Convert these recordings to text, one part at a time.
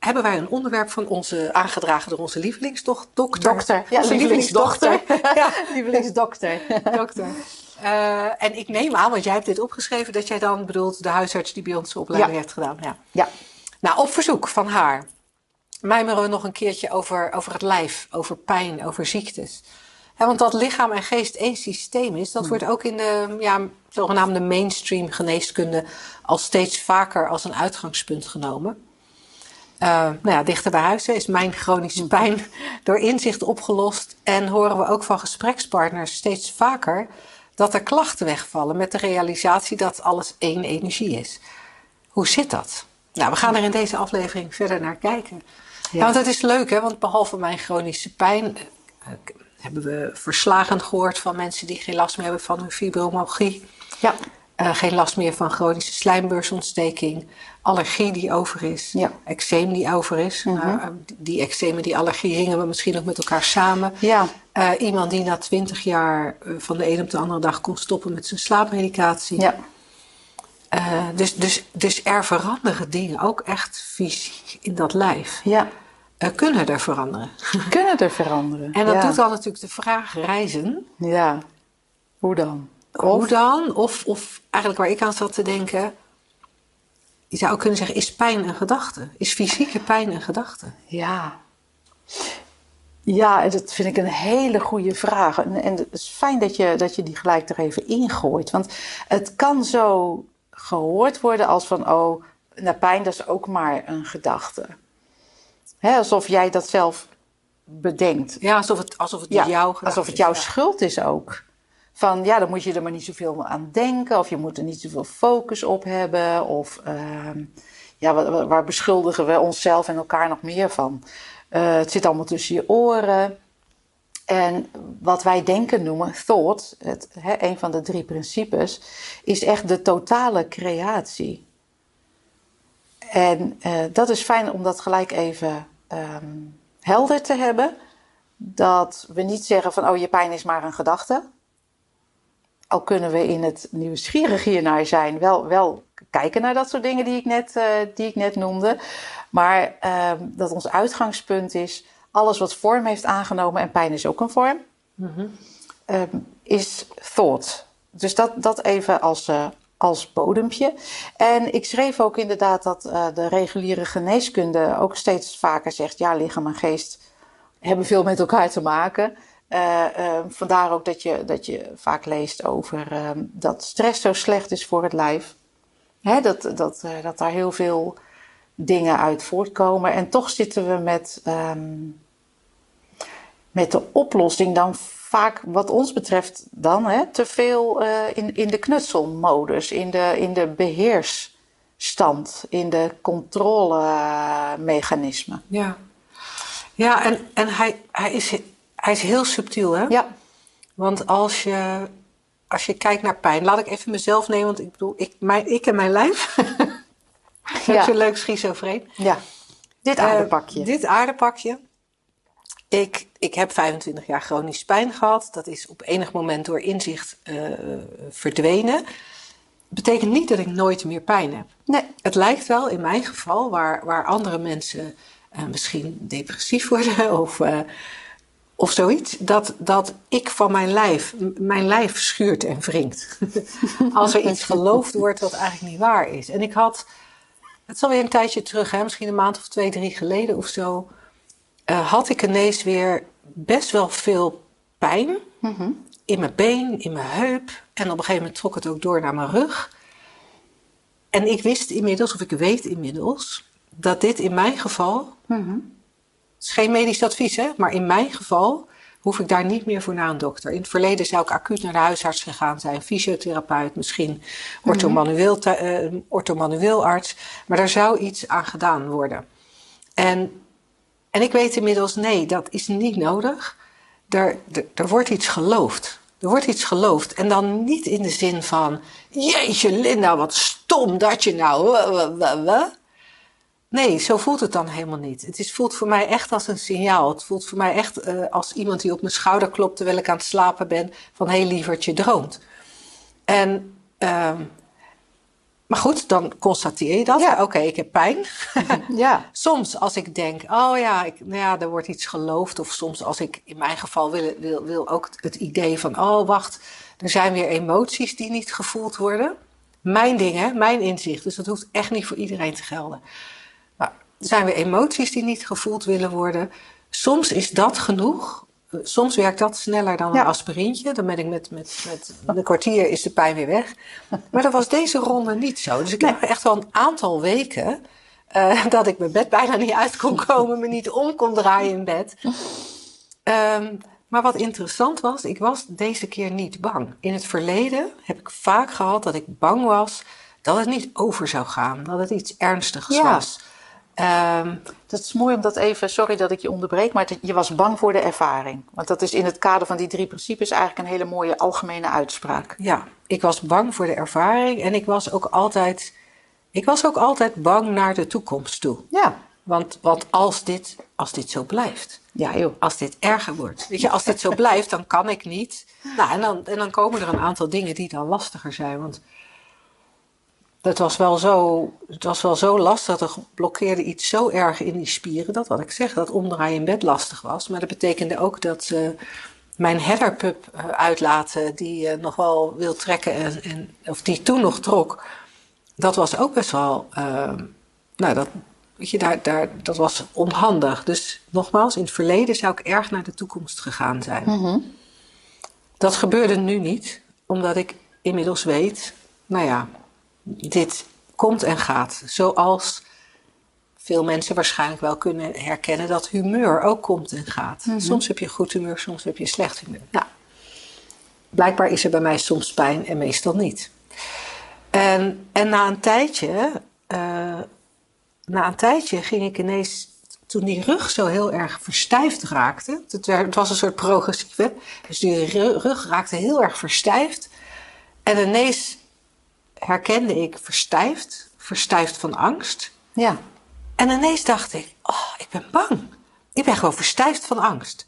hebben wij een onderwerp van onze, aangedragen door onze lievelingsdochter. Dokter. Ja, onze lievelingsdochter. ja, lievelingsdokter. Dokter. Uh, en ik neem aan, want jij hebt dit opgeschreven, dat jij dan bedoelt de huisarts die bij ons de opleiding Ja. heeft gedaan. Ja. Ja. Nou, op verzoek van haar mijmeren we nog een keertje over, over het lijf, over pijn, over ziektes. Want dat lichaam en geest één systeem is, dat wordt ook in de ja, zogenaamde mainstream geneeskunde al steeds vaker als een uitgangspunt genomen. Uh, nou ja, dichter bij huis is mijn chronische pijn door inzicht opgelost. En horen we ook van gesprekspartners steeds vaker dat er klachten wegvallen met de realisatie dat alles één energie is. Hoe zit dat? Nou, we gaan er in deze aflevering verder naar kijken. Ja. Want het is leuk, hè? Want behalve mijn chronische pijn uh, hebben we verslagen gehoord van mensen die geen last meer hebben van hun fibromyalgie. Ja. Uh, geen last meer van chronische slijmbeursontsteking, allergie die over is, ja. eczeem die over is. Mm -hmm. uh, die eczeem en die allergie ringen we misschien ook met elkaar samen. Ja. Uh, iemand die na twintig jaar van de een op de andere dag kon stoppen met zijn slaapmedicatie. Ja. dus, dus, dus er veranderen dingen, ook echt fysiek in dat lijf. Ja. kunnen er veranderen. Kunnen er veranderen. En dat ja. doet dan natuurlijk de vraag reizen. Ja. Hoe dan? Of? Hoe dan? Of, of eigenlijk waar ik aan zat te denken. Je zou ook kunnen zeggen, is pijn een gedachte? Is fysieke pijn een gedachte? Ja. Ja, dat vind ik een hele goede vraag. En, en het is fijn dat je, dat je die gelijk er even ingooit. Want het kan zo gehoord worden als van, oh, nou, pijn dat is ook maar een gedachte. Hè, alsof jij dat zelf bedenkt. Ja, alsof het, alsof het ja, jouw Alsof het jouw is, ja. schuld is ook. Van ja, dan moet je er maar niet zoveel aan denken. Of je moet er niet zoveel focus op hebben. Of uh, ja, waar, beschuldigen we onszelf en elkaar nog meer van? Uh, het zit allemaal tussen je oren. En wat wij denken noemen, thought, het, een van de drie principes, is echt de totale creatie. En uh, dat is fijn om dat gelijk even um, helder te hebben. Dat we niet zeggen van, oh je pijn is maar een gedachte. Al kunnen we in het nieuwsgierig hiernaar zijn, wel, wel kijken naar dat soort dingen die ik net, uh, die ik net noemde. Maar uh, dat ons uitgangspunt is, alles wat vorm heeft aangenomen, en pijn is ook een vorm, mm -hmm. uh, is thought. Dus dat, dat even als, uh, als bodempje. En ik schreef ook inderdaad dat uh, de reguliere geneeskunde ook steeds vaker zegt, ja, lichaam en geest hebben veel met elkaar te maken. Uh, uh, vandaar ook dat je, dat je vaak leest over uh, dat stress zo slecht is voor het lijf. Hè, dat, dat, dat daar heel veel dingen uit voortkomen. En toch zitten we met, um, met de oplossing dan vaak, wat ons betreft, dan hè, te veel in, in de knutselmodus, in de, in de beheersstand, in de controlemechanismen. Ja, ja en, en hij, hij is hij is heel subtiel, hè? Ja. Want als je, als je kijkt naar pijn, laat ik even mezelf nemen, want ik bedoel, ik, mijn, ik en mijn lijf. dat is een leuk schizofreen. Ja. Dit aardepakje. Uh, dit aardepakje. Ik, ik heb 25 jaar chronisch pijn gehad. Dat is op enig moment door inzicht uh, verdwenen. Betekent niet dat ik nooit meer pijn heb. Nee. Het lijkt wel in mijn geval, waar, waar andere mensen uh, misschien depressief worden of of zoiets, dat, dat ik van mijn lijf, mijn lijf schuurt en wringt. Als er iets geloofd wordt wat eigenlijk niet waar is. En ik had, het is alweer een tijdje terug, hè, misschien een maand of twee, drie geleden of zo, uh, had ik ineens weer best wel veel pijn mm -hmm. in mijn been, in mijn heup. En op een gegeven moment trok het ook door naar mijn rug. En ik wist inmiddels, of ik weet inmiddels, dat dit in mijn geval mm -hmm. Het is geen medisch advies, hè? maar in mijn geval hoef ik daar niet meer voor naar een dokter. In het verleden zou ik acuut naar de huisarts gegaan zijn, fysiotherapeut, misschien orthomanueel, uh, orthomanueelarts, maar daar zou iets aan gedaan worden. En En ik weet inmiddels, nee, dat is niet nodig. Er, er, er wordt iets geloofd. Er wordt iets geloofd. En dan niet in de zin van, jeetje Linda, wat stom dat je nou... Nee, zo voelt het dan helemaal niet. Het is, voelt voor mij echt als een signaal. Het voelt voor mij echt uh, als iemand die op mijn schouder klopt terwijl ik aan het slapen ben. Van hé hey, lieverd, je droomt. En, uh, maar goed, dan constateer je dat. Ja. Oké, okay, ik heb pijn. ja. Soms als ik denk, oh ja, ik, nou ja, er wordt iets geloofd. Of soms als ik, in mijn geval wil, wil, wil ook het idee van, oh wacht, er zijn weer emoties die niet gevoeld worden. Mijn dingen, mijn inzicht. Dus dat hoeft echt niet voor iedereen te gelden. Zijn weer emoties die niet gevoeld willen worden. Soms is dat genoeg. Soms werkt dat sneller dan een aspirintje. Dan ben ik met, met, met een kwartier is de pijn weer weg. Maar dat was deze ronde niet zo. Dus ik heb echt wel een aantal weken uh, dat ik mijn bed bijna niet uit kon komen, me niet om kon draaien in bed. Um, maar wat interessant was, ik was deze keer niet bang. In het verleden heb ik vaak gehad dat ik bang was dat het niet over zou gaan, dat het iets ernstigs ja. was. Um, dat is mooi om dat even, sorry dat ik je onderbreek, maar je was bang voor de ervaring. Want dat is in het kader van die drie principes eigenlijk een hele mooie algemene uitspraak. Ja, ik was bang voor de ervaring en ik was ook altijd, ik was ook altijd bang naar de toekomst toe. Ja. Want, want als, dit, als dit zo blijft, ja, joh. als dit erger wordt, weet je, als dit zo blijft, dan kan ik niet. Nou, en dan, en dan komen er een aantal dingen die dan lastiger zijn. Want het was wel zo, het was wel zo lastig. Er blokkeerde iets zo erg in die spieren. Dat wat ik zeg, dat omdraaien in bed lastig was. Maar dat betekende ook dat uh, mijn headerpup uh, uitlaten, die uh, nog wel wil trekken, en, en, of die toen nog trok, dat was ook best wel. Ehm, nou, dat, weet je, daar, daar, dat was onhandig. Dus nogmaals, in het verleden zou ik erg naar de toekomst gegaan zijn. Mm Dat gebeurde nu niet, omdat ik inmiddels weet, nou ja, dit komt en gaat. Zoals veel mensen waarschijnlijk wel kunnen herkennen dat humeur ook komt en gaat. Mhm. Soms heb je goed humeur, soms heb je slecht humeur. Nou, blijkbaar is er bij mij soms pijn en meestal niet. En, en na een tijdje, uh, na een tijdje ging ik ineens, toen die rug zo heel erg verstijfd raakte, het, werd, het was een soort progressieve, dus die rug raakte heel erg verstijfd. En ineens herkende ik verstijfd, verstijfd van angst. Ja. En ineens dacht ik, oh, ik ben bang. Ik ben gewoon verstijfd van angst.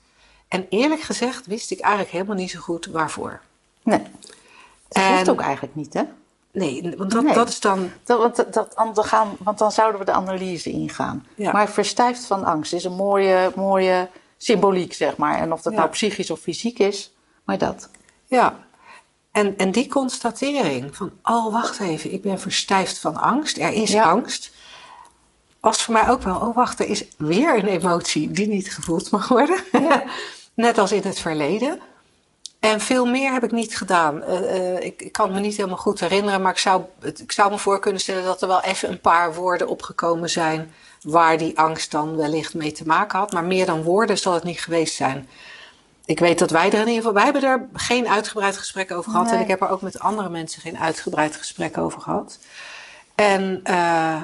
En eerlijk gezegd wist ik eigenlijk helemaal niet zo goed waarvoor. Nee. Dat hoeft ook eigenlijk niet, hè? Nee, want dat, dat is dan. Dat, want, dat, dan gaan, want dan zouden we de analyse ingaan. Ja. Maar verstijfd van angst is een mooie, mooie symboliek, zeg maar. En of dat nou psychisch of fysiek is, maar dat. Ja, en, en die constatering van, oh wacht even, ik ben verstijfd van angst, er is angst, was voor mij ook wel, oh wacht, er is weer een emotie die niet gevoeld mag worden. Ja. Net als in het verleden. En veel meer heb ik niet gedaan. Uh, uh, ik, ik, kan me niet helemaal goed herinneren, maar ik zou, ik zou me voor kunnen stellen dat er wel even een paar woorden opgekomen zijn waar die angst dan wellicht mee te maken had. Maar meer dan woorden zal het niet geweest zijn ik weet dat wij er in ieder geval, wij hebben er geen uitgebreid gesprek over gehad. En ik heb er ook met andere mensen geen uitgebreid gesprek over gehad. En uh,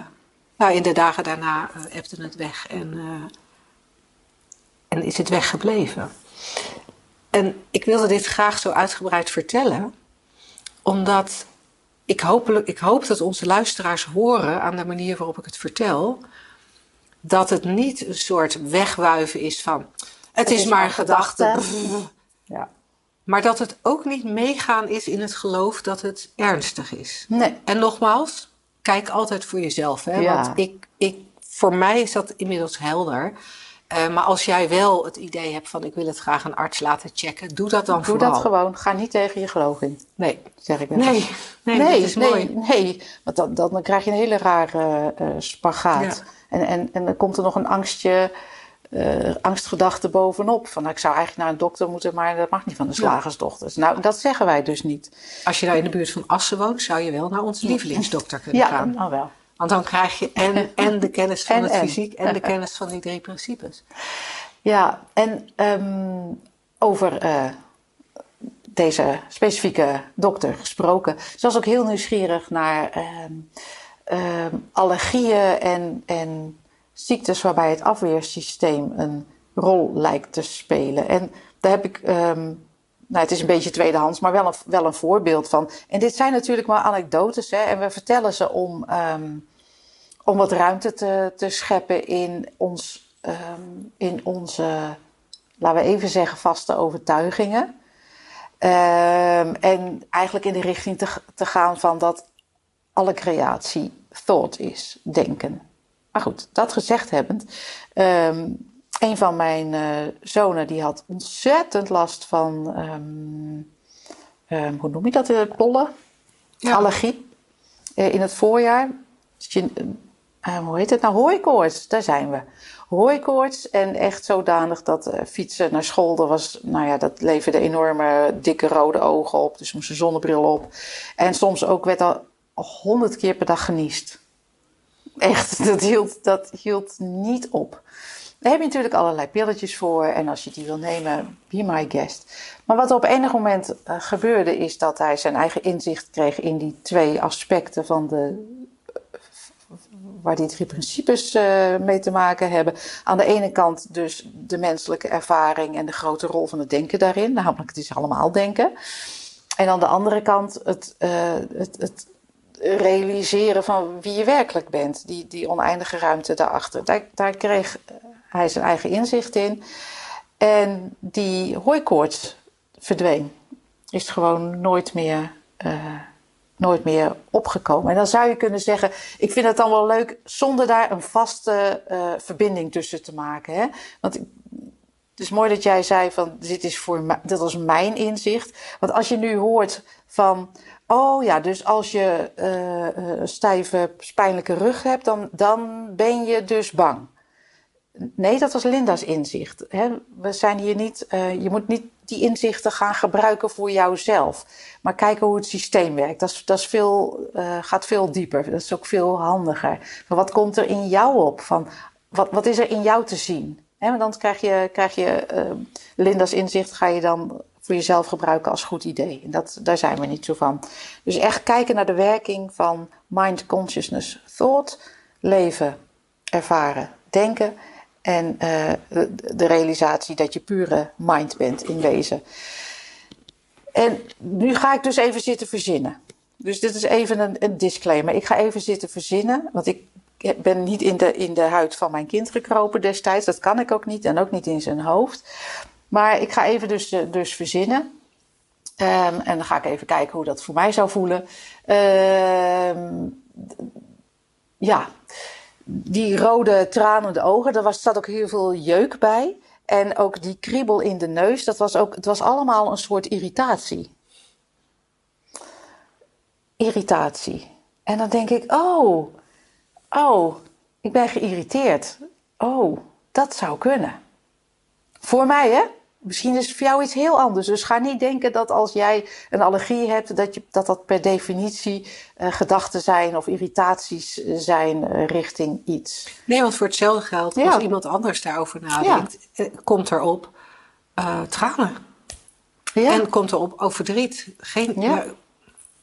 nou, in de dagen daarna uh, ebde het weg en, uh, en is het weggebleven. En ik wilde dit graag zo uitgebreid vertellen, omdat ik, hopelijk, ik hoop dat onze luisteraars horen aan de manier waarop ik het vertel, dat het niet een soort wegwuiven is van het, is, maar een gedachte. Ja. Maar dat het ook niet meegaan is in het geloof dat het ernstig is. Nee. En nogmaals, kijk altijd voor jezelf. Hè? Ja. Want ik, ik, voor mij is dat inmiddels helder. Uh, maar als jij wel het idee hebt van ik wil het graag een arts laten checken, doe dat dan doe vooral. Doe dat gewoon. Ga niet tegen je geloof in. Nee. Zeg ik wel. Nee, nee, nee, is nee, mooi. nee. Want dan, dan, krijg je een hele rare uh, spagaat. Ja. En, en, en dan komt er nog een angstje uh, angstgedachten bovenop. Van nou, ik zou eigenlijk naar een dokter moeten, maar dat mag niet van de slagersdochters. Nou, dat zeggen wij dus niet. Als je nou in de buurt van Assen woont, zou je wel naar onze lievelingsdokter kunnen gaan. Ja, nou wel. Want dan krijg je en, en de kennis van het fysiek en de kennis van die drie principes. Ja, en um, over uh, deze specifieke dokter gesproken. Ze was ook heel nieuwsgierig naar um, um, allergieën en, en ziektes waarbij het afweersysteem een rol lijkt te spelen. En daar heb ik, ehm, nou het is een beetje tweedehands, maar wel een, wel een voorbeeld van. En dit zijn natuurlijk maar anekdotes hè, en we vertellen ze om, ehm, om wat ruimte te, te scheppen in, ons, ehm, in onze, laten we even zeggen, vaste overtuigingen. en eigenlijk in de richting te, te gaan van dat alle creatie thought is, denken. Maar goed, dat gezegd hebbend, um, een van mijn uh, zonen die had ontzettend last van, um, um, hoe noem je dat, uh, pollen? Ja. Allergie. Uh, in het voorjaar. hoe heet het nou? Hooikoorts, daar zijn we. Hooikoorts en echt zodanig dat fietsen naar school, dat was, nou ja, dat leverde enorme dikke rode ogen op. Dus moest een zonnebril op. En soms ook werd al honderd keer per dag geniest. Echt, dat hield, dat hield niet op. Daar heb je natuurlijk allerlei pilletjes voor. En als je die wil nemen, be my guest. Maar wat op enig moment uh, gebeurde, is dat hij zijn eigen inzicht kreeg in die twee aspecten van de. waar die drie principes uh, mee te maken hebben. Aan de ene kant dus de menselijke ervaring en de grote rol van het denken daarin. Namelijk, het is allemaal denken. En aan de andere kant het, uh, het, het realiseren van wie je werkelijk bent. Die, die oneindige ruimte daarachter. Daar, daar kreeg hij zijn eigen inzicht in. En die hooikoorts verdween. Is gewoon nooit meer, uh, nooit meer opgekomen. En dan zou je kunnen zeggen: Ik vind het dan wel leuk zonder daar een vaste uh, verbinding tussen te maken. Hè? Want het is mooi dat jij zei: van dit is voor mij, dit was mijn inzicht. Want als je nu hoort van. Oh ja, dus als je uh, stijve, pijnlijke rug hebt, dan, dan ben je dus bang. Nee, dat was Linda's inzicht. We zijn hier niet, uh, je moet niet die inzichten gaan gebruiken voor jouzelf. Maar kijken hoe het systeem werkt. Dat, is, dat is veel, gaat veel dieper. Dat is ook veel handiger. Maar wat komt er in jou op? Van, wat, wat is er in jou te zien? Want dan krijg je, krijg je Linda's inzicht, ga je dan voor jezelf gebruiken als goed idee. En dat, daar zijn we niet zo van. Dus echt kijken naar de werking van mind, consciousness, thought, leven, ervaren, denken en uh, de realisatie dat je pure mind bent in wezen. En nu ga ik dus even zitten verzinnen. Dus dit is even een, disclaimer. Ik ga even zitten verzinnen, want ik ben niet in de, in de huid van mijn kind gekropen destijds. Dat kan ik ook niet en ook niet in zijn hoofd. Maar ik ga even dus, eh, dus verzinnen. Um, en dan ga ik even kijken hoe dat voor mij zou voelen. Um, ja, die rode tranende ogen, er was, zat ook heel veel jeuk bij. En ook die kriebel in de neus, dat was ook, het was allemaal een soort irritatie. Irritatie. En dan denk ik, oh, oh, ik ben geïrriteerd. Oh, dat zou kunnen. Voor mij, hè? Misschien is het voor jou iets heel anders. Dus ga niet denken dat als jij een allergie hebt, dat je, dat, dat per definitie uh, gedachten zijn of irritaties zijn uh, richting iets. Nee, want voor hetzelfde geldt, ja. als iemand anders daarover nadenkt, ja. uh, komt erop tranen. Ja. En komt erop over verdriet. Geen, ja.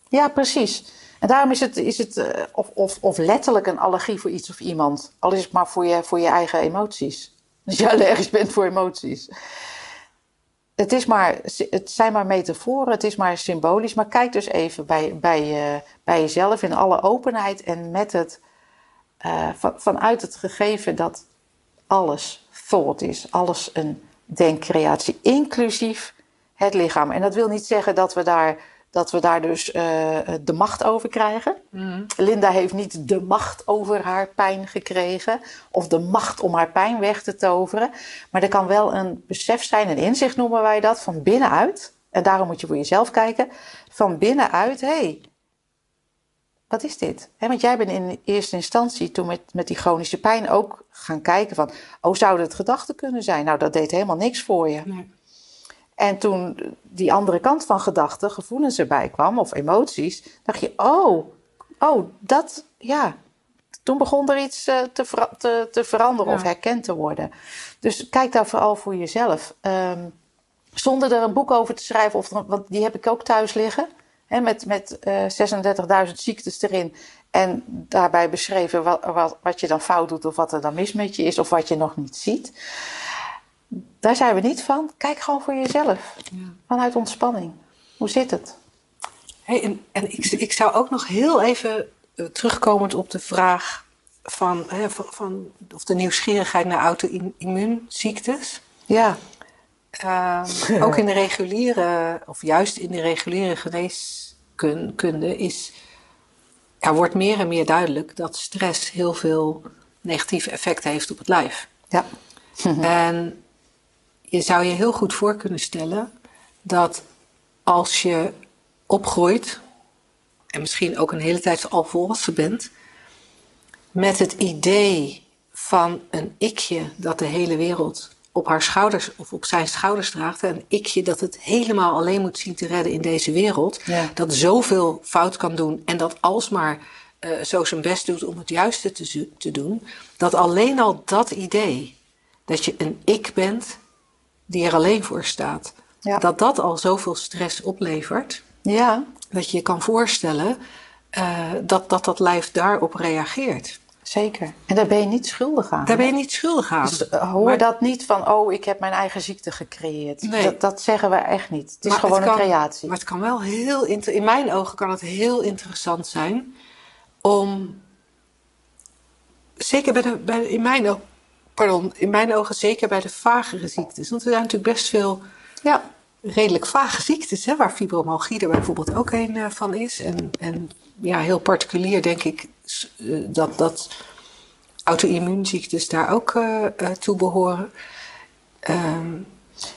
ja, precies. En daarom is het, is het of, of, of letterlijk een allergie voor iets of iemand. Al is het maar voor je, voor je eigen emoties. Als je allergisch bent voor emoties het, is maar, het zijn maar metaforen, het is maar symbolisch. Maar kijk dus even bij, bij, uh, bij jezelf in alle openheid en met het, uh, van, vanuit het gegeven dat alles thought is, alles een denkcreatie, inclusief het lichaam. En dat wil niet zeggen dat we daar dat we daar dus uh, de macht over krijgen. Mm. Linda heeft niet de macht over haar pijn gekregen of de macht om haar pijn weg te toveren. Maar er kan wel een besef zijn, een inzicht noemen wij dat, van binnenuit. En daarom moet je voor jezelf kijken. Van binnenuit, hé, hey, wat is dit? He, want jij bent in eerste instantie toen met, met die chronische pijn ook gaan kijken van, oh, zou het gedachten kunnen zijn? Nou, dat deed helemaal niks voor je. Nee. En toen die andere kant van gedachten, gevoelens erbij kwam, of emoties, dacht je, oh, oh, dat, ja. Toen begon er iets uh, te, te, te, veranderen ja. of herkend te worden. Dus kijk daar vooral voor jezelf. Um, zonder er een boek over te schrijven, of, want die heb ik ook thuis liggen. Hè, met met uh, 36.000 ziektes erin. En daarbij beschreven wat, wat, wat je dan fout doet of wat er dan mis met je is of wat je nog niet ziet. Daar zijn we niet van. Kijk gewoon voor jezelf. Ja. Vanuit ontspanning. Hoe zit het? Hey, en en ik, ik zou ook nog heel even uh, terugkomend op de vraag van, hè, van, van, of de nieuwsgierigheid naar auto-immuunziektes. Ja. Uh, ook in de reguliere, of juist in de reguliere geneeskunde, is, ja, wordt meer en meer duidelijk dat stress heel veel negatieve effecten heeft op het lijf. Ja. en je zou je heel goed voor kunnen stellen dat als je opgroeit, en misschien ook een hele tijd al volwassen bent, met het idee van een ikje dat de hele wereld op haar schouders of op zijn schouders draagt. Een ikje dat het helemaal alleen moet zien te redden in deze wereld. Dat zoveel fout kan doen en dat alsmaar uh, zo zijn best doet om het juiste te, te doen. Dat alleen al dat idee, dat je een ik bent die er alleen voor staat. Dat dat al zoveel stress oplevert. Ja. Dat je je kan voorstellen uh, dat, dat dat lijf daarop reageert. Zeker. En daar ben je niet schuldig aan. Daar ben je niet schuldig aan. Dus uh, hoor dat niet van, oh, ik heb mijn eigen ziekte gecreëerd. Nee. Dat, dat zeggen we echt niet. Het is maar gewoon het kan, een creatie. Maar het kan wel heel, in mijn ogen kan het heel interessant zijn om, zeker bij de, bij in mijn ogen, pardon, in mijn ogen zeker bij de vagere ziektes. Want er zijn natuurlijk best veel ja. redelijk vage ziektes, hè, waar fibromyalgie er bijvoorbeeld ook een uh, van is. En, en ja, heel particulier denk ik uh, dat, dat auto-immuunziektes daar ook uh, toe behoren. Um,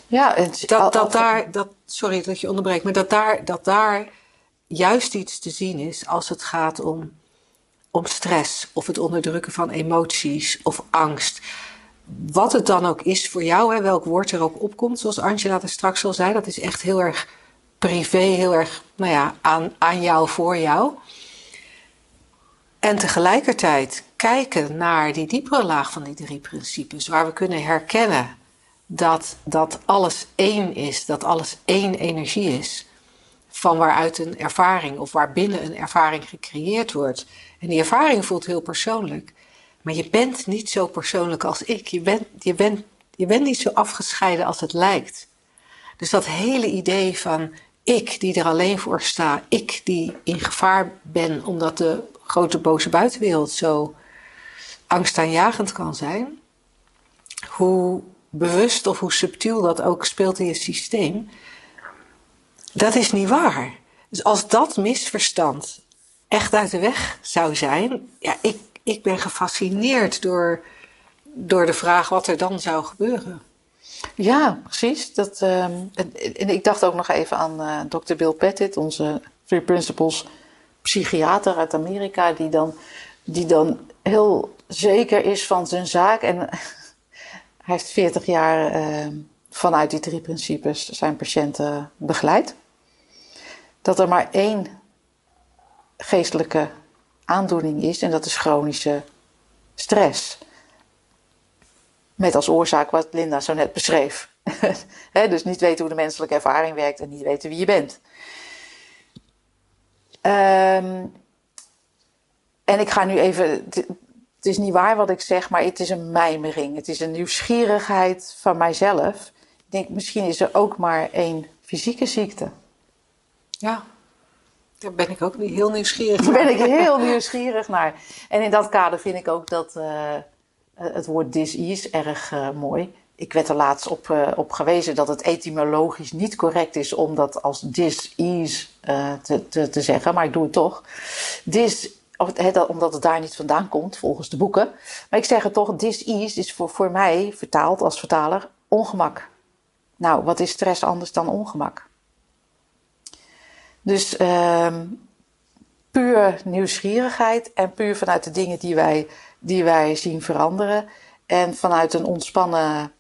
ja, het, dat, dat daar, dat, sorry dat je onderbreekt, maar dat daar, dat daar juist iets te zien is als het gaat om, om stress of het onderdrukken van emoties of angst wat het dan ook is voor jou, hè, welk woord er ook opkomt, zoals Angela er straks al zei, dat is echt heel erg privé, heel erg nou ja, aan, aan jou, voor jou. En tegelijkertijd kijken naar die diepere laag van die drie principes, waar we kunnen herkennen dat, dat alles één is, dat alles één energie is, van waaruit een ervaring of waarbinnen een ervaring gecreëerd wordt. En die ervaring voelt heel persoonlijk. Maar je bent niet zo persoonlijk als ik. Je bent, je bent, je bent niet zo afgescheiden als het lijkt. Dus dat hele idee van ik die er alleen voor sta, ik die in gevaar ben omdat de grote boze buitenwereld zo angstaanjagend kan zijn, hoe bewust of hoe subtiel dat ook speelt in je systeem, dat is niet waar. Dus als dat misverstand echt uit de weg zou zijn, ja, ik, ik ben gefascineerd door, door de vraag wat er dan zou gebeuren. Ja, precies. Dat, um, en, ik dacht ook nog even aan uh, Dr. Bill Pettit, onze Three Principles psychiater uit Amerika, die dan, die dan heel zeker is van zijn zaak. En hij heeft 40 jaar uh, vanuit die drie principes zijn patiënten begeleid. Dat er maar één geestelijke aandoening is en dat is chronische stress. Met als oorzaak wat Linda zo net beschreef. dus niet weten hoe de menselijke ervaring werkt en niet weten wie je bent. Um, en ik ga nu even. Het is niet waar wat ik zeg, maar het is een mijmering. Het is een nieuwsgierigheid van mijzelf. Ik denk, misschien is er ook maar één fysieke ziekte. Ja, daar ben ik ook heel nieuwsgierig naar. Daar ben ik heel nieuwsgierig naar. En in dat kader vind ik ook dat uh, het woord dis-ease erg uh, mooi. Ik werd er laatst op, uh, op gewezen dat het etymologisch niet correct is om dat als dis-ease te, te, te, zeggen, maar ik doe het toch. Dis, omdat het daar niet vandaan komt, volgens de boeken. Maar ik zeg het toch, dis-ease is voor, voor mij vertaald als vertaler ongemak. Nou, wat is stress anders dan ongemak? Dus uh, puur nieuwsgierigheid en puur vanuit de dingen die wij, die wij zien veranderen. En vanuit een ontspannen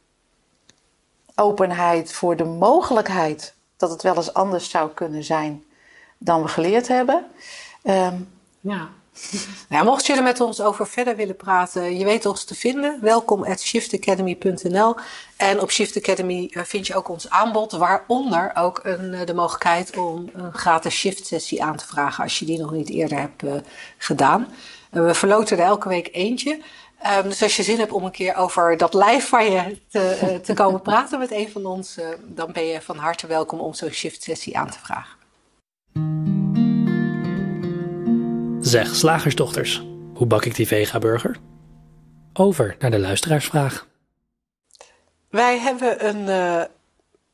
openheid voor de mogelijkheid dat het wel eens anders zou kunnen zijn dan we geleerd hebben. Um, ja. Nou, mocht je er met ons over verder willen praten, je weet ons te vinden. Welkom at shiftacademy.nl. En op Shift Academy eh, vind je ook ons aanbod, waaronder ook een, eh, de mogelijkheid om een gratis shift sessie aan te vragen als je die nog niet eerder hebt uh, gedaan. we verloten er elke week eentje. Um, dus als je zin hebt om een keer over dat lijf van je te, uh, te komen praten met een van ons, dan ben je van harte welkom om zo'n shift sessie aan te vragen. Zeg, slagersdochters, hoe bak ik die vega-burger? Over naar de luisteraarsvraag. Wij hebben een uh,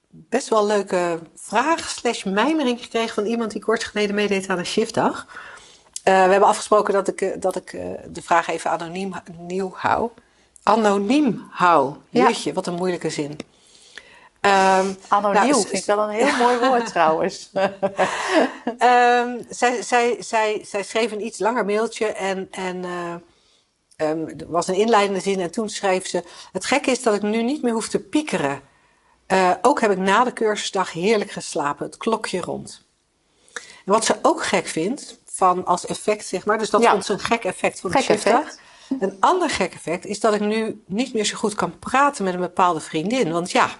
best wel leuke vraag slash mijmering gekregen van iemand die kort geleden meedeed aan een shiftdag. Uh, we hebben afgesproken dat ik, uh, dat ik uh, de vraag even anoniem nieuw hou. Anoniem hou. Jeetje, ja. wat een moeilijke zin. Um, Anoniem nou, vind ik wel een heel mooi woord trouwens. um, zij, zij, zij, zij schreef een iets langer mailtje en, en um, er was een inleidende zin en toen schreef ze... Het gekke is dat ik nu niet meer hoef te piekeren. ook heb ik na de cursusdag heerlijk geslapen, het klokje rond. En wat ze ook gek vindt, van als effect, zeg maar. Dus dat ja. vond ze een gek effect van de shiftdag. Een ander gek effect is dat ik nu niet meer zo goed kan praten met een bepaalde vriendin. Want ja,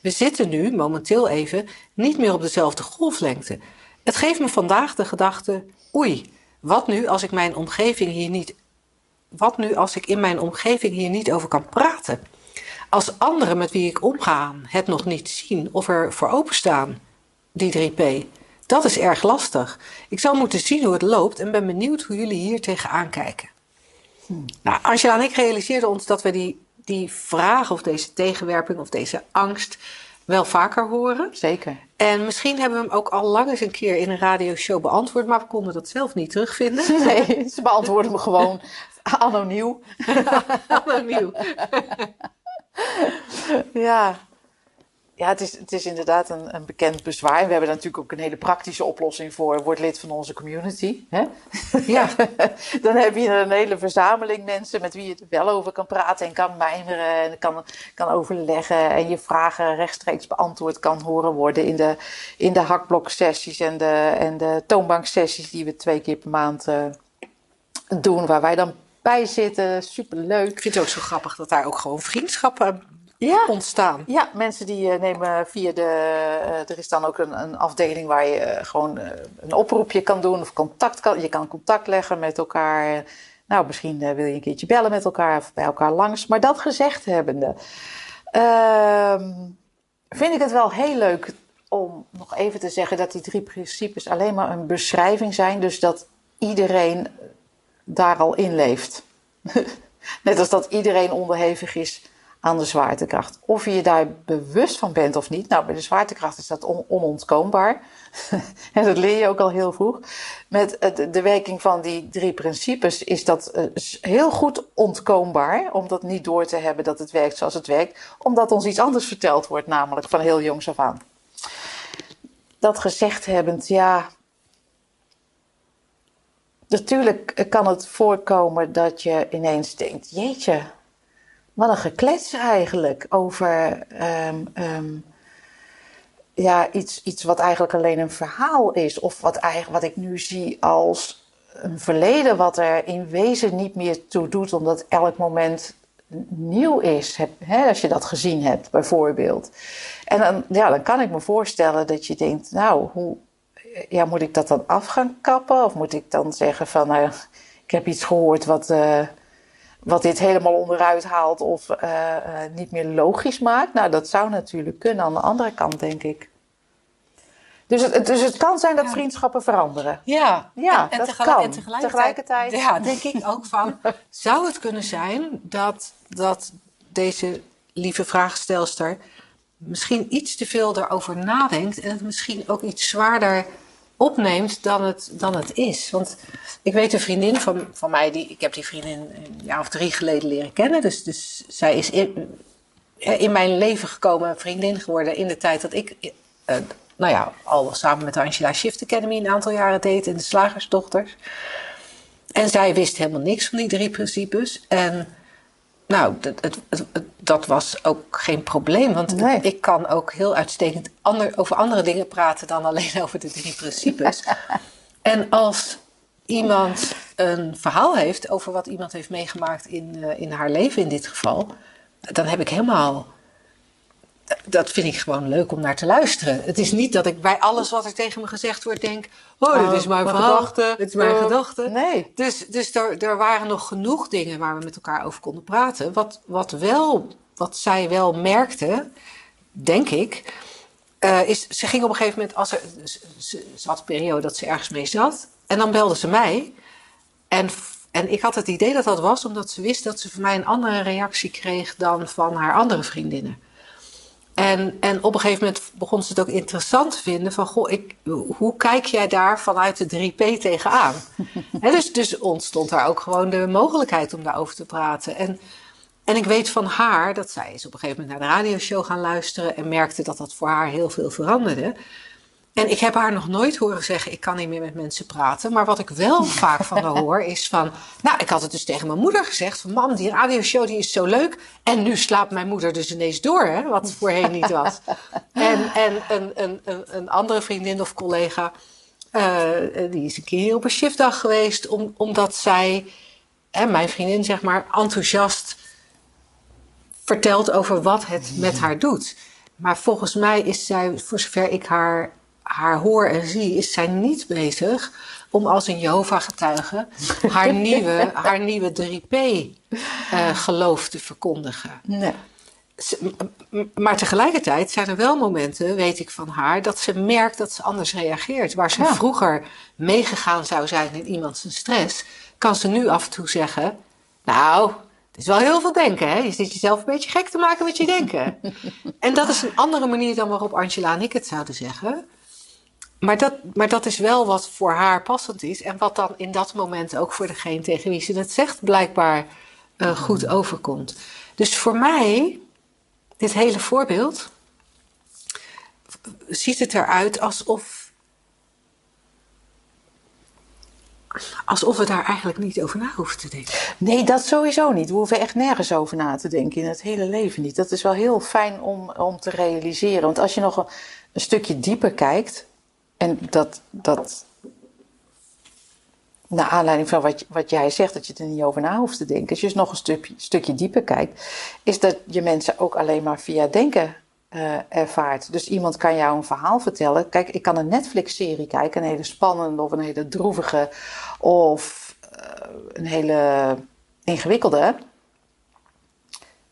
we zitten nu, momenteel even, niet meer op dezelfde golflengte. Het geeft me vandaag de gedachte, oei, wat nu als ik mijn omgeving hier niet... Wat nu als ik in mijn omgeving hier niet over kan praten? Als anderen met wie ik omga het nog niet zien of er voor openstaan, die 3P... Dat is erg lastig. Ik zou moeten zien hoe het loopt en ben benieuwd hoe jullie hier tegenaan kijken. Nou, Angela en ik realiseerden ons dat we die, die vraag of deze tegenwerping of deze angst wel vaker horen. Zeker. En misschien hebben we hem ook al lang eens een keer in een radioshow beantwoord, maar we konden dat zelf niet terugvinden. Nee, ze beantwoorden me gewoon anoniem. anoniem. ja, ja, het is, het is inderdaad een, een bekend bezwaar. En we hebben daar natuurlijk ook een hele praktische oplossing voor. Word lid van onze community. Hè? Ja. Dan heb je een hele verzameling mensen met wie je er wel over kan praten en kan mijmeren en kan, kan overleggen. En je vragen rechtstreeks beantwoord kan horen worden in de, in de hakbloksessies en de, en de toonbanksessies die we twee keer per maand uh, doen. Waar wij dan bij zitten. Superleuk. Ik vind het ook zo grappig dat daar ook gewoon vriendschappen ja. ontstaan. Ja, mensen die uh, nemen via de. Uh, er is dan ook een, een afdeling waar je uh, gewoon een oproepje kan doen of contact kan. Je kan contact leggen met elkaar. Nou, misschien wil je een keertje bellen met elkaar of bij elkaar langs. Maar dat gezegd hebbende, ehm, vind ik het wel heel leuk om nog even te zeggen dat die drie principes alleen maar een beschrijving zijn. Dus dat iedereen daar al in leeft. Net als dat iedereen onderhevig is aan de zwaartekracht. Of je je daar bewust van bent of niet. Nou, bij de zwaartekracht is dat on onontkoombaar. en dat leer je ook al heel vroeg. Met de werking van die drie principes is dat eh, heel goed ontkoombaar. Om dat niet door te hebben dat het werkt zoals het werkt. Omdat ons iets anders verteld wordt, namelijk van heel jongs af aan. Dat gezegd hebbend, ja. Natuurlijk kan het voorkomen dat je ineens denkt: jeetje, wat een geklets eigenlijk over um, um, ja, iets, iets wat eigenlijk alleen een verhaal is. Of wat, eigenlijk, wat ik nu zie als een verleden wat er in wezen niet meer toe doet, omdat elk moment nieuw is. hè, als je dat gezien hebt, bijvoorbeeld. En dan, ja, dan kan ik me voorstellen dat je denkt, nou, hoe, ja, moet ik dat dan af gaan kappen? Of moet ik dan zeggen van, nou, ik heb iets gehoord wat... Uh, wat dit helemaal onderuit haalt of uh, uh, niet meer logisch maakt. Nou, dat zou natuurlijk kunnen aan de andere kant, denk ik. Dus het, dus het kan zijn dat ja. vriendschappen veranderen. Ja, ja en, dat tegelijk, kan. En tegelijkertijd, tegelijkertijd, Ja, denk ik ook van... zou het kunnen zijn dat, dat deze lieve vraagstelster... misschien iets te veel daarover nadenkt... en het misschien ook iets zwaarder opneemt dan het, dan het is. Want ik weet een vriendin van, van mij, die, ik heb die vriendin een jaar of drie geleden leren kennen. Dus, dus zij is in, in mijn leven gekomen, vriendin geworden in de tijd dat ik, uh, nou ja, al samen met Angela Shift Academy een aantal jaren deed en de Slagersdochters. En zij wist helemaal niks van die drie principes. En nou, dat, het, het, dat was ook geen probleem. Want nee. ik kan ook heel uitstekend ander, over andere dingen praten dan alleen over de drie principes. en als iemand een verhaal heeft over wat iemand heeft meegemaakt in, in haar leven in dit geval, dan heb ik helemaal dat vind ik gewoon leuk om naar te luisteren. Het is niet dat ik bij alles wat er tegen me gezegd wordt denk... oh, dit is mijn, gedachte. dit is mijn uh, gedachte. Nee. Dus, dus er, er waren nog genoeg dingen waar we met elkaar over konden praten. Wat, wat, wel, wat zij wel merkte, denk ik... Uh, is, ze ging op een gegeven moment, als er, ze, ze had een periode dat ze ergens mee zat. En dan belde ze mij. En, en ik had het idee dat dat was omdat ze wist dat ze van mij een andere reactie kreeg dan van haar andere vriendinnen. En, en op een gegeven moment begon ze het ook interessant te vinden van, goh, ik, hoe kijk jij daar vanuit de 3P tegenaan? He, dus, dus ontstond daar ook gewoon de mogelijkheid om daarover te praten. En, en ik weet van haar dat zij is op een gegeven moment naar de radioshow gaan luisteren en merkte dat dat voor haar heel veel veranderde. En ik heb haar nog nooit horen zeggen: ik kan niet meer met mensen praten. Maar wat ik wel vaak van haar hoor is van. Nou, ik had het dus tegen mijn moeder gezegd: van mam, die radioshow die is zo leuk. En nu slaapt mijn moeder dus ineens door, hè, wat voorheen niet was. en en een, een, een, een andere vriendin of collega, uh, die is een keer op een shiftdag geweest, om, omdat zij, hè, mijn vriendin zeg maar, enthousiast vertelt over wat het met haar doet. Maar volgens mij is zij, voor zover ik haar haar hoor en zie, is zij niet bezig om als een Jehovah-getuige haar nieuwe, haar nieuwe 3P-geloof uh, te verkondigen. Nee. Maar tegelijkertijd zijn er wel momenten, weet ik van haar, dat ze merkt dat ze anders reageert. Waar ze ja. vroeger meegegaan zou zijn in iemands stress, kan ze nu af en toe zeggen: Nou, het is wel heel veel denken, hè? Je zit jezelf een beetje gek te maken met je denken. en dat is een andere manier dan waarop Angela en ik het zouden zeggen. Maar dat, maar dat is wel wat voor haar passend is. En wat dan in dat moment ook voor degene tegen wie ze het zegt blijkbaar uh, goed overkomt. Dus voor mij, dit hele voorbeeld, ziet het eruit alsof. Alsof we daar eigenlijk niet over na hoeven te denken. Nee, dat sowieso niet. We hoeven echt nergens over na te denken in het hele leven niet. Dat is wel heel fijn om, om te realiseren. Want als je nog een, een stukje dieper kijkt, en dat, dat naar aanleiding van wat, wat jij zegt, dat je er niet over na hoeft te denken. Als je dus nog een stukje, stukje dieper kijkt, is dat je mensen ook alleen maar via denken uh, ervaart. Dus iemand kan jou een verhaal vertellen. Kijk, ik kan een Netflix-serie kijken, een hele spannende of een hele droevige of uh, een hele ingewikkelde.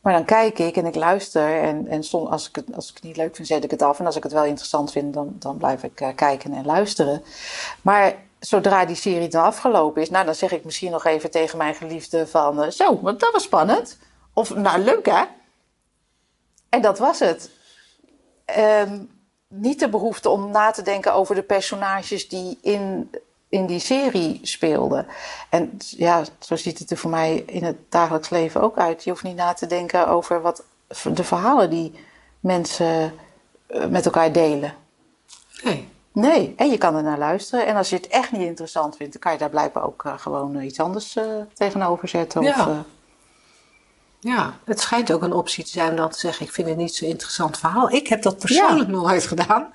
Maar dan kijk ik en ik luister. En, en als, ik het, als ik het niet leuk vind, zet ik het af. En als ik het wel interessant vind, dan, dan blijf ik uh, kijken en luisteren. Maar zodra die serie dan afgelopen is, nou, dan zeg ik misschien nog even tegen mijn geliefde van... Uh, zo, want dat was spannend. Of, nou, leuk hè? En dat was het. Um, niet de behoefte om na te denken over de personages die in in die serie speelde. En ja, zo ziet het er voor mij in het dagelijks leven ook uit. Je hoeft niet na te denken over wat de verhalen die mensen eh, met elkaar delen. Nee. Nee, en je kan er naar luisteren. En als je het echt niet interessant vindt, dan kan je daar blijkbaar ook uh, gewoon uh, iets anders tegenover zetten. Of, ja, het schijnt ook een optie te zijn om dan te zeggen: Ik vind het niet zo'n interessant verhaal. Ik heb dat persoonlijk ja. nooit gedaan.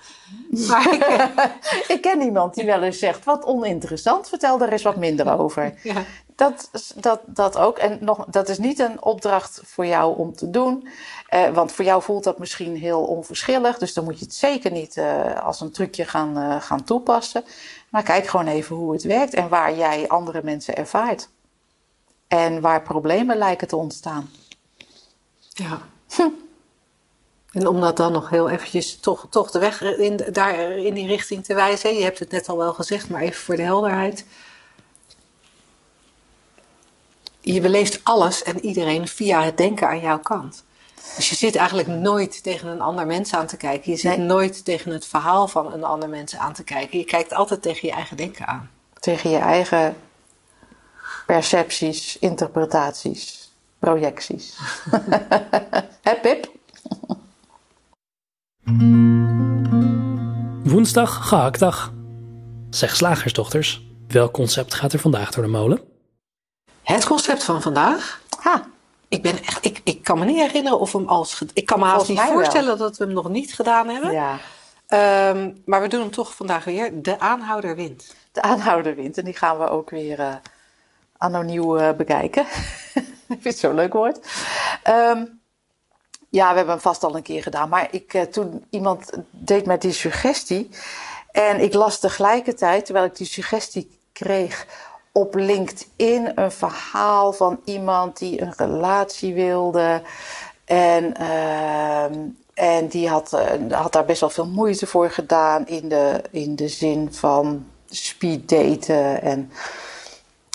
Maar ik, ik, ken iemand die wel eens zegt: Wat oninteressant, vertel er eens wat minder over. Ja. Dat, dat, dat ook. En nog, dat is niet een opdracht voor jou om te doen. Uh, want voor jou voelt dat misschien heel onverschillig. Dus dan moet je het zeker niet uh, als een trucje gaan, uh, gaan toepassen. Maar kijk gewoon even hoe het werkt en waar jij andere mensen ervaart. En waar problemen lijken te ontstaan. Ja. Hm. En om dat dan nog heel eventjes toch, toch de weg in, daar in die richting te wijzen. Je hebt het net al wel gezegd, maar even voor de helderheid. Je beleeft alles en iedereen via het denken aan jouw kant. Dus je zit eigenlijk nooit tegen een ander mens aan te kijken. Je zit nee. nooit tegen het verhaal van een ander mens aan te kijken. Je kijkt altijd tegen je eigen denken aan. Tegen je eigen percepties, interpretaties, projecties. Hè, Pip? Woensdag, gehaktdag. Zeg slagersdochters, welk concept gaat er vandaag door de molen? Het concept van vandaag? Ha. Ik, ben echt, ik, ik kan me niet herinneren of we hem als... Ik kan me haast niet voorstellen wel. dat we hem nog niet gedaan hebben. Ja. Um, maar we doen hem toch vandaag weer. De aanhouder wint. De aanhouder wint. En die gaan we ook weer uh, anno nieuw eh, bekijken. ik vind het zo'n leuk woord. Ehm, ja, we hebben hem vast al een keer gedaan. Maar ik, eh, toen iemand deed met die suggestie. En ik las tegelijkertijd, terwijl ik die suggestie kreeg, op LinkedIn een verhaal van iemand die een relatie wilde. En, ehm, en die had, eh, had daar best wel veel moeite voor gedaan in de, in de zin van speed daten en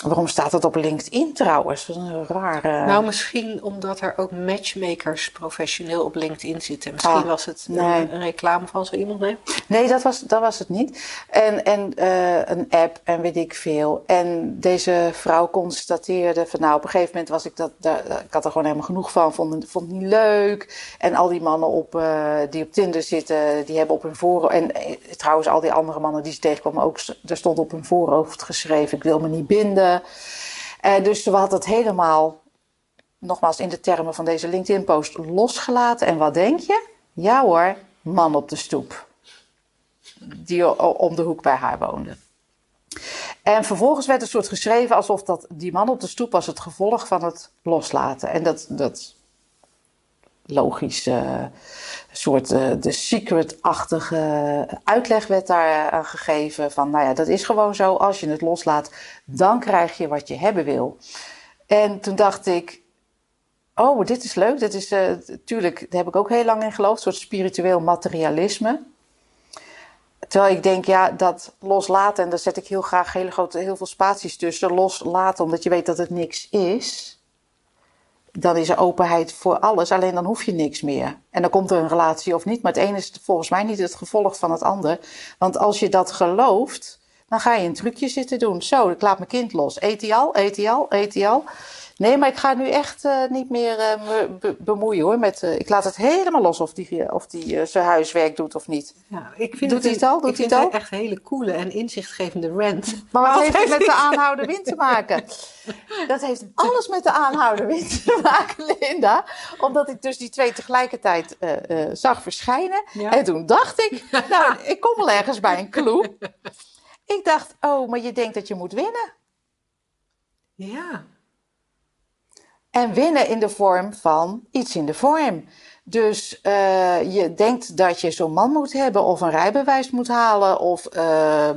Waarom staat dat op LinkedIn trouwens? Dat is een rare. Nou, misschien omdat er ook matchmakers professioneel op LinkedIn zitten. Misschien Ah, was het nee. een, een reclame van zo iemand, nee? Nee, dat was, dat was het niet. En, en eh, een app en weet ik veel. En deze vrouw constateerde van nou, op een gegeven moment was ik dat, daar, ik had er gewoon helemaal genoeg van, vond, het- vond het niet leuk. En al die mannen op, eh, die op Tinder zitten, die hebben op hun voorhoofd, en eh, trouwens al die andere mannen die ze tegenkwamen ook, er stond op hun voorhoofd geschreven, ik wil me niet binden. Eh, dus ze had het helemaal, nogmaals in de termen van deze LinkedIn-post, losgelaten. En wat denk je? Ja hoor, man op de stoep die om de hoek bij haar woonde. En vervolgens werd een soort geschreven alsof dat die man op de stoep was het gevolg van het loslaten. En dat, dat logisch, eh, soort eh, de secret-achtige uitleg werd daar aan gegeven. Van nou ja, dat is gewoon zo. Als je het loslaat, dan krijg je wat je hebben wil. En toen dacht ik, oh, dit is leuk. Dit is, eh tuurlijk, daar heb ik ook heel lang in geloofd. Een soort spiritueel materialisme. Terwijl ik denk, ja, dat loslaten, en daar zet ik heel graag hele grote, heel veel spaties tussen. Loslaten, omdat je weet dat het niks is. Dan is er openheid voor alles, alleen dan hoef je niks meer. En dan komt er een relatie of niet. Maar het ene is volgens mij niet het gevolg van het ander. Want als je dat gelooft, dan ga je een trucje zitten doen. Zo, ik laat mijn kind los. Eet hij al? Eet hij al? Eet hij al? Nee, maar ik ga nu echt eh, niet meer eh, me be- bemoeien hoor. Met, eh, ik laat het helemaal los of die, of die zijn huiswerk doet of niet. Ja, ik vind Doet hij het al? Doet ik vind het al? echt een hele coole en inzichtgevende rant. Maar wat heeft het met de aanhouden wind te maken? Dat heeft alles met de aanhouden wind te maken, Linda. Omdat ik dus die twee tegelijkertijd zag verschijnen. Ja. En toen dacht ik, nou, ik kom wel ergens bij een clue. Ik dacht, oh, maar je denkt dat je moet winnen. Ja, En winnen in de vorm van iets in de vorm. Dus eh, je denkt dat je zo'n man moet hebben, of een rijbewijs moet halen, of eh, eh,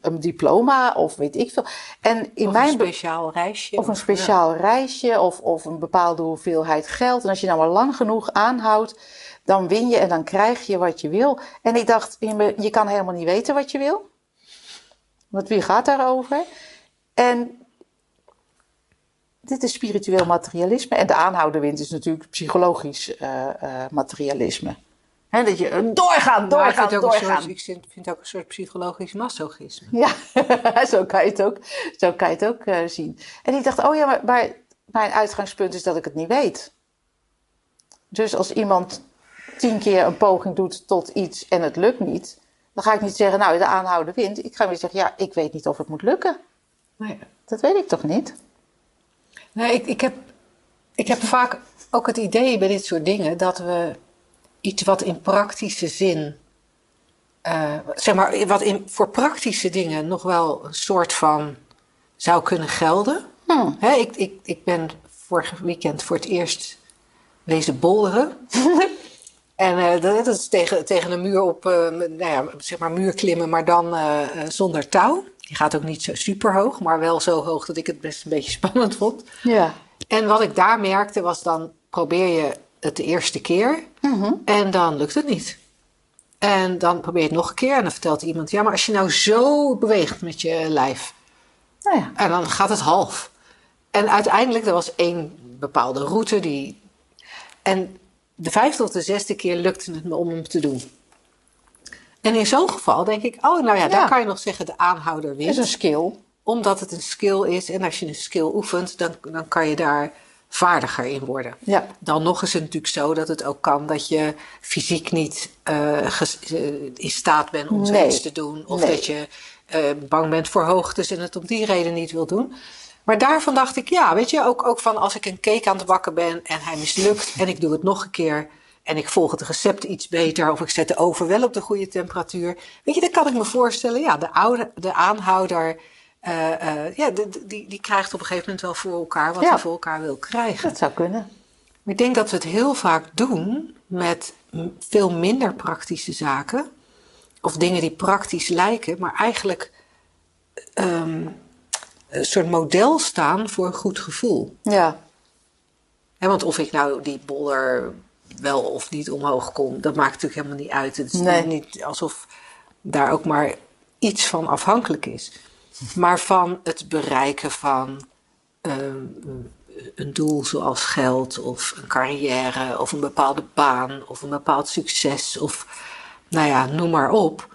een diploma, of weet ik veel. En in of mijn een speciaal reisje. Of een speciaal reisje of, of een bepaalde hoeveelheid geld. En als je nou maar lang genoeg aanhoudt, dan win je en dan krijg je wat je wil. En ik dacht, je, je kan helemaal niet weten wat je wil. Want wie gaat daarover? En dit is spiritueel materialisme. En de aanhouderwind is natuurlijk psychologisch eh, eh, materialisme. Hè, dat je eh, doorgaan, ik doorgaan, vind het ook een doorgaan. soort, ik vind het ook een soort psychologisch masochisme. Ja, zo kan je het ook, zo kan je het ook zien. En ik dacht, oh ja, maar, maar mijn uitgangspunt is dat ik het niet weet. Dus als iemand tien keer een poging doet tot iets en het lukt niet, dan ga ik niet zeggen, nou, de aanhouden wint. Ik ga weer zeggen, ja, ik weet niet of het moet lukken. Nee. Dat weet ik toch niet? Nee, ik, ik, heb, ik heb vaak ook het idee bij dit soort dingen dat we iets wat in praktische zin, eh, zeg maar, wat in, voor praktische dingen nog wel een soort van zou kunnen gelden. Hmm. Hè, ik, ik, ik ben vorig weekend voor het eerst wezen bolderen. En eh, dat, dat is tegen, tegen een muur op, eh, nou ja, zeg maar muur klimmen, maar dan zonder touw. Die gaat ook niet zo super hoog, maar wel zo hoog dat ik het best een beetje spannend vond. Ja. En wat ik daar merkte was dan probeer je het de eerste keer en dan lukt het niet. En dan probeer je het nog een keer en dan vertelt iemand, ja maar als je nou zo beweegt met je lijf Nou ja. en dan gaat het half. En uiteindelijk, er was één bepaalde route die... En de vijfde of de zesde keer lukte het me om hem te doen. En in zo'n geval denk ik, oh nou ja, Ja. daar kan je nog zeggen de aanhouder is wint een skill. omdat het een skill is. En als je een skill oefent, dan, dan kan je daar vaardiger in worden. Ja. Dan nog is het natuurlijk zo dat het ook kan dat je fysiek niet eh, eh, in staat bent om Nee. zoiets te doen. Of Nee. dat je eh, bang bent voor hoogtes en het om die reden niet wil doen. Maar daarvan dacht ik, ja, weet je, ook, ook van als ik een cake aan het bakken ben en hij mislukt en ik doe het nog een keer en ik volg het recept iets beter of ik zet de oven wel op de goede temperatuur. Weet je, dan kan ik me voorstellen, ja, de, oude, de aanhouder eh, eh, ja, de- die, die krijgt op een gegeven moment wel voor elkaar wat Ja. hij voor elkaar wil krijgen. Dat zou kunnen. Maar ik denk dat we het heel vaak doen met veel minder praktische zaken. Of dingen die praktisch lijken, maar eigenlijk ehm, een soort model staan voor een goed gevoel. Ja, Hè, want of ik nou die bolder wel of niet omhoog kom, dat maakt natuurlijk helemaal niet uit. Het is Nee. niet alsof daar ook maar iets van afhankelijk is. Maar van het bereiken van ehm, een doel zoals geld of een carrière of een bepaalde baan of een bepaald succes of nou ja, noem maar op.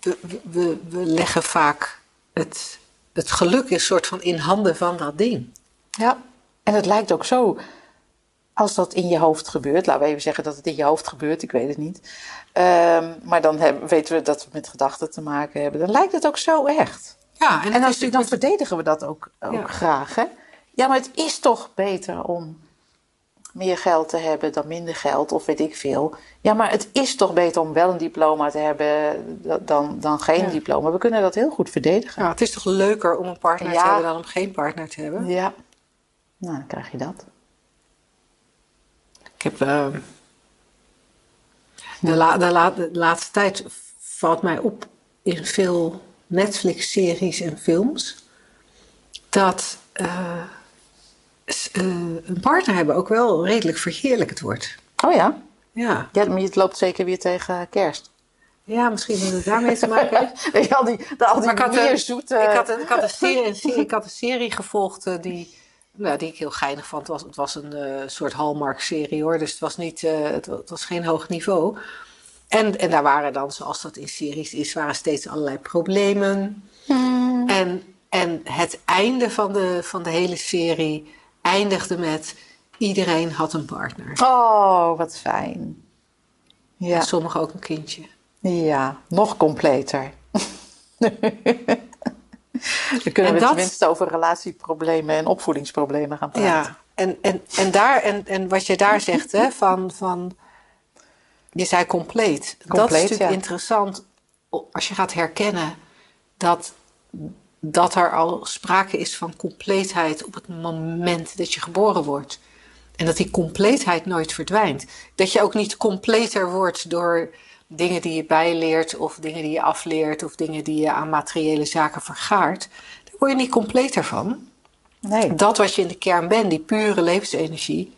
We, we, we leggen vaak het, het geluk een soort van in handen van dat ding. ja. En het lijkt ook zo, als dat in je hoofd gebeurt, laten we even zeggen dat het in je hoofd gebeurt, ik weet het niet. Ehm, maar dan hebben, weten we dat we met gedachten te maken hebben. Dan lijkt het ook zo echt. Ja, En dan, met- verdedigen we dat ook, ook Ja. graag. Hè? Ja, maar het is toch beter om meer geld te hebben dan minder geld, of weet ik veel. Ja, maar het is toch beter om wel een diploma te hebben da- dan, dan geen Ja. diploma. We kunnen dat heel goed verdedigen. Ja, het is toch leuker om een partner Ja. te hebben dan om geen partner te hebben? Ja. Nou, dan krijg je dat. Heb eh, de, la- de, la- de laatste tijd valt mij op in veel Netflix-series en films dat eh, eh, een partner hebben ook wel redelijk verheerlijkt wordt. Oh ja? Ja, ja maar het loopt zeker weer tegen kerst. ja misschien dat het daarmee te maken heeft. Weet je, al die, de, al die Maar ik had, meer zoete... ik, had een, ik, had een serie, ik had een serie gevolgd die, nou, die ik heel geinig vond. Het was, het was een eh, soort Hallmark-serie hoor, dus het was, niet, eh, het, wa- het was geen hoog niveau. En, en daar waren dan, zoals dat in series is, waren steeds allerlei problemen. En, en het einde van de, van de hele serie eindigde met iedereen had een partner. Oh, wat fijn. Ja, Sommigen ook een kindje. ja nog completer. Dan kunnen En we dat- tenminste over relatieproblemen en opvoedingsproblemen gaan praten. Ja, en, en, en, daar, en, en wat je daar zegt, hè, van, van je zei compleet. dat is natuurlijk ja. interessant als je gaat herkennen dat, dat er al sprake is van compleetheid op het moment dat je geboren wordt. En dat die compleetheid nooit verdwijnt. Dat je ook niet completer wordt door dingen die je bijleert, of dingen die je afleert, of dingen die je aan materiële zaken vergaart. Daar word je niet completer van Nee. dat wat je in de kern bent, die pure levensenergie,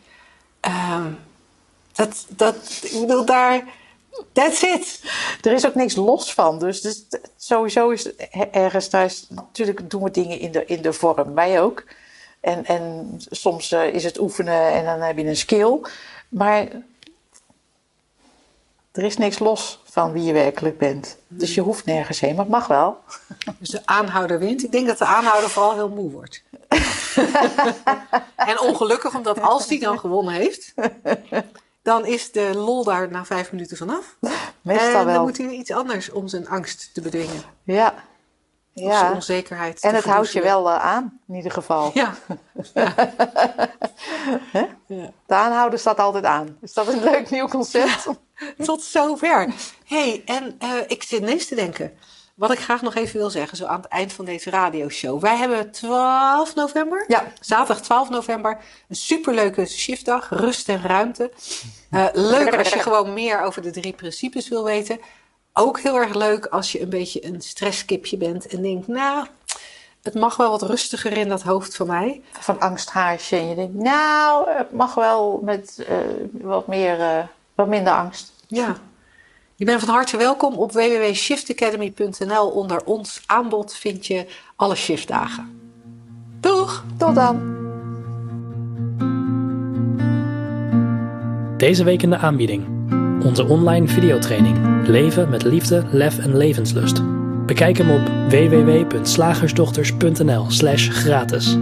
ehm, dat, dat, ik bedoel, daar, that's it. Er is ook niks los van. Dus, dus sowieso is ergens thuis. Natuurlijk doen we dingen in de, in de vorm. Wij ook. En, en soms eh, is het oefenen en dan heb je een skill. Maar er is niks los van wie je werkelijk bent. Dus je hoeft nergens heen, maar het mag wel. Dus de aanhouder wint. Ik denk dat de aanhouder vooral heel moe wordt. en ongelukkig, omdat als die dan gewonnen heeft, dan is de lol daar na vijf minuten vanaf. Meestal en dan wel. moet hij iets anders om zijn angst te bedwingen. Ja. Ja. onzekerheid. En het houdt je wel eh, aan, in ieder geval. Ja. De aanhouder staat altijd aan. Is dat een leuk nieuw concept? Tot zover. hey, en eh, ik zit ineens te denken. Wat ik graag nog even wil zeggen, zo aan het eind van deze radioshow. Wij hebben 12 november, Ja. zaterdag 12 november, een superleuke shiftdag, rust en ruimte. Eh, leuk als je gewoon meer over de drie principes wil weten. Ook heel erg leuk als je een beetje een stresskipje bent en denkt, nou, het mag wel wat rustiger in dat hoofd van mij. Van angsthaasje. En je denkt, nou, het mag wel met eh, wat, meer, eh, wat minder angst. Ja. Je bent van harte welkom op www.shiftacademy.nl. Onder ons aanbod vind je alle shiftdagen. Doeg! Tot dan. Deze week in de aanbieding. Onze online videotraining. Leven met liefde, lef en levenslust. Bekijk hem op www.slagersdochters.nl slash gratis.